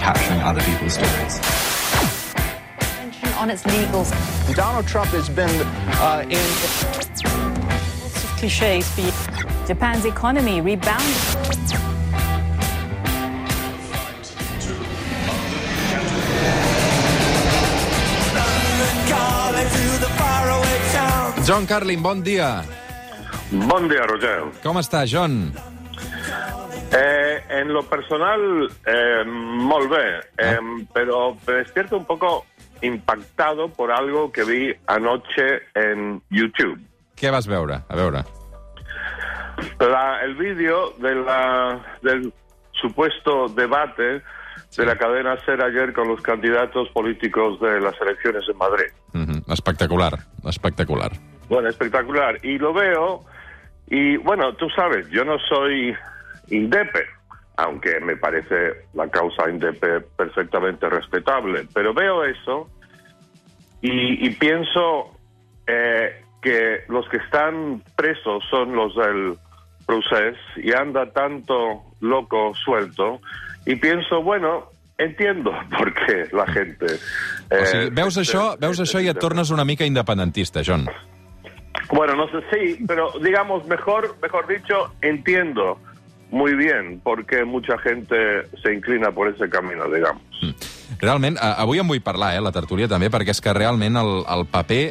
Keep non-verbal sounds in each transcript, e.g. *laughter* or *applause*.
capturing other people's stories. on its legals. Donald Trump has been uh, in. Lots of cliches for you. Japan's economy rebounded. John Carlin, bon dia. Bon dia, Roger. Com està, John? Eh, en lo personal, eh, molt bé, eh, pero me despierto un poco impactado por algo que vi anoche en YouTube. Què vas veure? A veure. La- el vídeo de la, del supuesto debate de la cadena SER ayer con los candidatos políticos de las elecciones en Madrid. Mhm, Espectacular, espectacular. Bueno, espectacular. Y lo veo, y bueno, tú sabes, yo no soy INDEPE, aunque me parece la causa INDEPE perfectamente respetable, pero veo eso y, y pienso eh, que los que están presos son los del procés y anda tanto loco suelto, y pienso, bueno, entiendo *laughs* por qué la gente... O eh, sigui, veus això, veus això i et tornes una mica independentista, John. Bueno, no sé, sí, pero digamos, mejor, mejor dicho, entiendo muy bien por qué mucha gente se inclina por ese camino, digamos. Realment, eh, avui en vull parlar, eh, la tertúlia també, perquè és que realment el, el paper...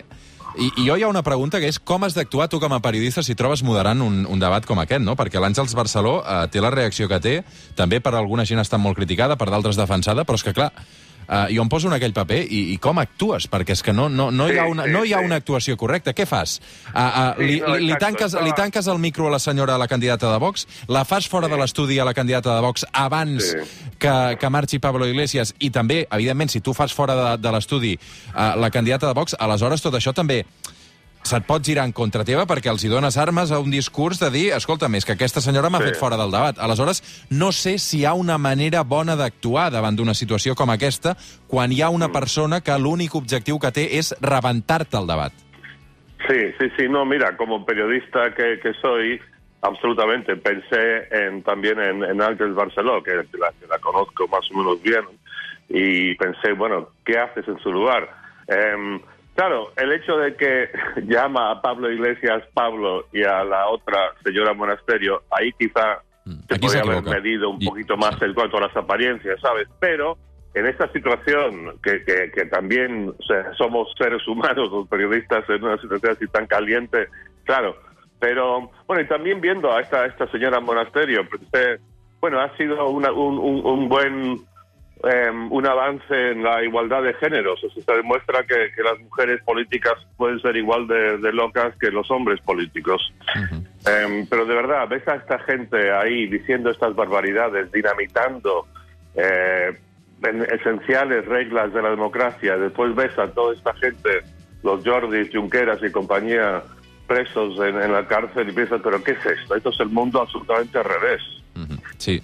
I, I jo hi ha una pregunta que és com has d'actuar tu com a periodista si trobes moderant un, un debat com aquest, no? Perquè l'Àngels Barceló eh, té la reacció que té, també per alguna gent està molt criticada, per d'altres defensada, però és que, clar, eh, jo em poso en aquell paper i, i com actues? Perquè és que no, no, no, hi, ha Sí, una, sí, no hi ha sí. una actuació correcta. Què fas? Uh, uh, Sí, li, no, li, li, exacte, tanques, li tanques el micro a la senyora, a la candidata de Vox, la fas fora de l'estudi a la candidata de Vox abans Sí. que, que marxi Pablo Iglesias i també, evidentment, si tu fas fora de, de l'estudi uh, la candidata de Vox, aleshores tot això també se't pot girar en contra teva perquè els hi dones armes a un discurs de dir, escolta, més que aquesta senyora m'ha Sí. fet fora del debat. Aleshores, no sé si hi ha una manera bona d'actuar davant d'una situació com aquesta quan hi ha una persona que l'únic objectiu que té és rebentar-te el debat. Sí, sí, sí, no, mira, como periodista que, que soy, absolutamente, pensé en, también en, en Ángeles Barceló, que la, que la conozco más o menos bien, y pensé, bueno, ¿qué haces en su lugar? Em, claro, el hecho de que *laughs* llama a Pablo Iglesias Pablo y a la otra señora Monasterio, ahí quizá Mm, se aquí se podría haber medido un Y- poquito más en cuanto a las apariencias, ¿sabes? Pero en esta situación, que, que, que también o sea, somos seres humanos, los periodistas, en una situación así tan caliente, claro. Pero, bueno, y también viendo a esta, esta señora Monasterio, pensé, bueno, ha sido una- un, un, un buen em, un avance en la igualdad de géneros. O sea, se demuestra que, que las mujeres políticas pueden ser igual de, de locas que los hombres políticos. Em, pero de verdad, ves a esta gente ahí diciendo estas barbaridades, dinamitando eh, en- esenciales reglas de la democracia. Después ves a toda esta gente, los Jordis, Junqueras y compañía, presos en, en la cárcel y piensas, pero ¿qué es esto? Esto es el mundo absolutamente al revés. Sí.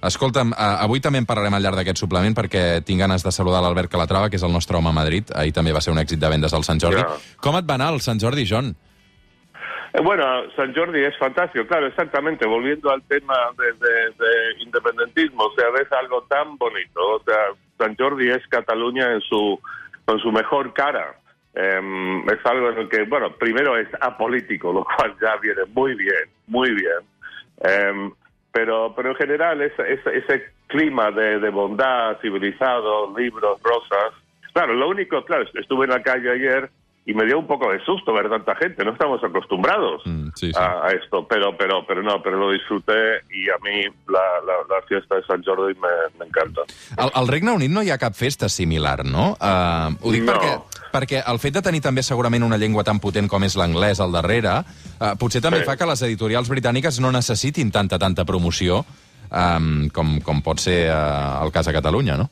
Escolta'm, eh, avui també en parlarem al llarg d'aquest suplement perquè tinc ganes de saludar l'Albert Calatrava, que és el nostre home a Madrid. Ahir també va ser un èxit de vendes al Sant Jordi. Ja. Com et va anar el Sant Jordi, John? Eh, Bueno, San Jordi es fantástico, claro, exactamente. Volviendo al tema de, de- de independentismo, o sea, ves algo tan bonito. O sea, San Jordi es Cataluña en su, con su mejor cara. Em, es algo en el que, bueno, primero es apolítico, lo cual ya viene muy bien, muy bien. Em, pero, pero en general es, es- ese clima de, de bondad, civilizado, libros, rosas. Claro, lo único, claro, estuve en la calle ayer y me dio un poco de susto ver tanta gente. No estamos acostumbrados Mm, sí, sí. A, a esto, pero, pero, pero no, pero lo disfruté y a mí la, la, la fiesta de San Jordi me, me encanta. Al, al Regne Unit no hi ha cap festa similar, no? Uh, ho dic No. perquè, perquè el fet de tenir també segurament una llengua tan potent com és l'anglès al darrere, uh, potser també Sí. fa que les editorials britàniques no necessitin tanta, tanta promoció um, com, com pot ser uh, el cas a Catalunya, no?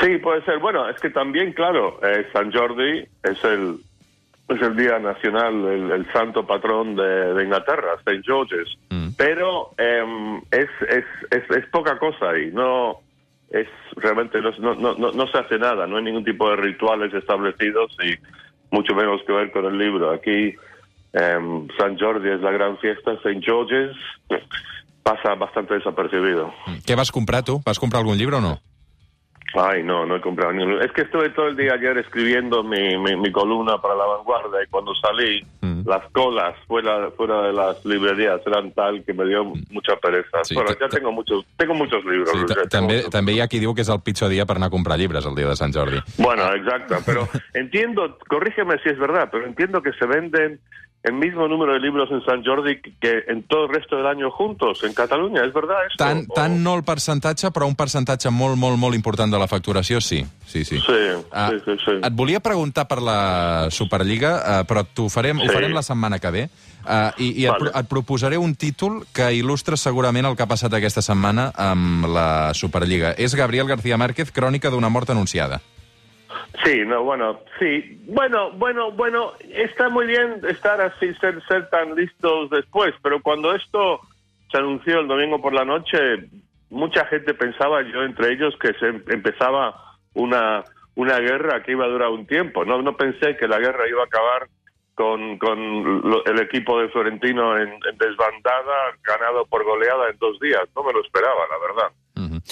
Sí, puede ser. Bueno, es que también, claro, eh, San Jordi es el, es el día nacional, el, el santo patrón de, de Inglaterra, St. George's. Mm. Pero em, es, es, es, es poca cosa ahí, no es realmente no, no, no, no- no se hace nada, no hay ningún tipo de rituales establecidos y mucho menos que ver con el libro. Aquí em, San Jordi es la gran fiesta, St. George's pasa bastante desapercibido. Què vas comprar tu? Vas comprar algun llibre o no? Ay, no, no he comprado ni un Es que estuve todo el día ayer escribiendo mi, mi, mi columna para La Vanguardia y cuando salí, Mm. Las colas fuera, fuera de las librerías eran tal que me dio mucha pereza. Sí, bueno, ta- tengo muchos, tengo muchos libros. Sí, tengo també, muchos. també hi ha qui diu que és el pitjor dia per anar a comprar llibres el dia de Sant Jordi. Bueno, exacto, pero *laughs* entiendo, corrígeme si es verdad, pero entiendo que se venden el mismo número de libros en San Jordi que en todo el resto del año juntos, en Cataluña, ¿es verdad esto? Tant, O- tant no el percentatge, però un percentatge molt, molt, molt important de la facturació, sí. Sí, sí. Sí, Ah, sí, sí, sí. Et volia preguntar per la Superliga, eh, però t'ho farem, ho Sí. la setmana que ve. Uh, I i et, Vale. pro- et proposaré un títol que il·lustra segurament el que ha passat aquesta setmana amb la Superliga. És Gabriel García Márquez, crònica d'una mort anunciada. Sí, no, bueno, sí. Bueno, bueno, bueno, está muy bien estar así, ser, ser tan listos después, pero cuando esto se anunció el domingo por la noche, mucha gente pensaba, yo entre ellos, que se em- empezaba una, una guerra que iba a durar un tiempo. No, no pensé que la guerra iba a acabar con, con lo- el equipo de Florentino en, en desbandada, ganado por goleada en dos días. No me lo esperaba, la verdad. Mhm.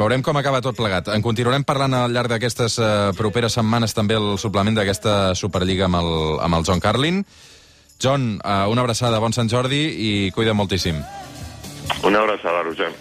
Veurem com acaba tot plegat. En continuarem parlant al llarg d'aquestes uh, properes setmanes també el suplement d'aquesta Superliga amb el, amb el John Carlin. John, uh, una abraçada, bon Sant Jordi i cuida moltíssim. Una abrazada, Roger.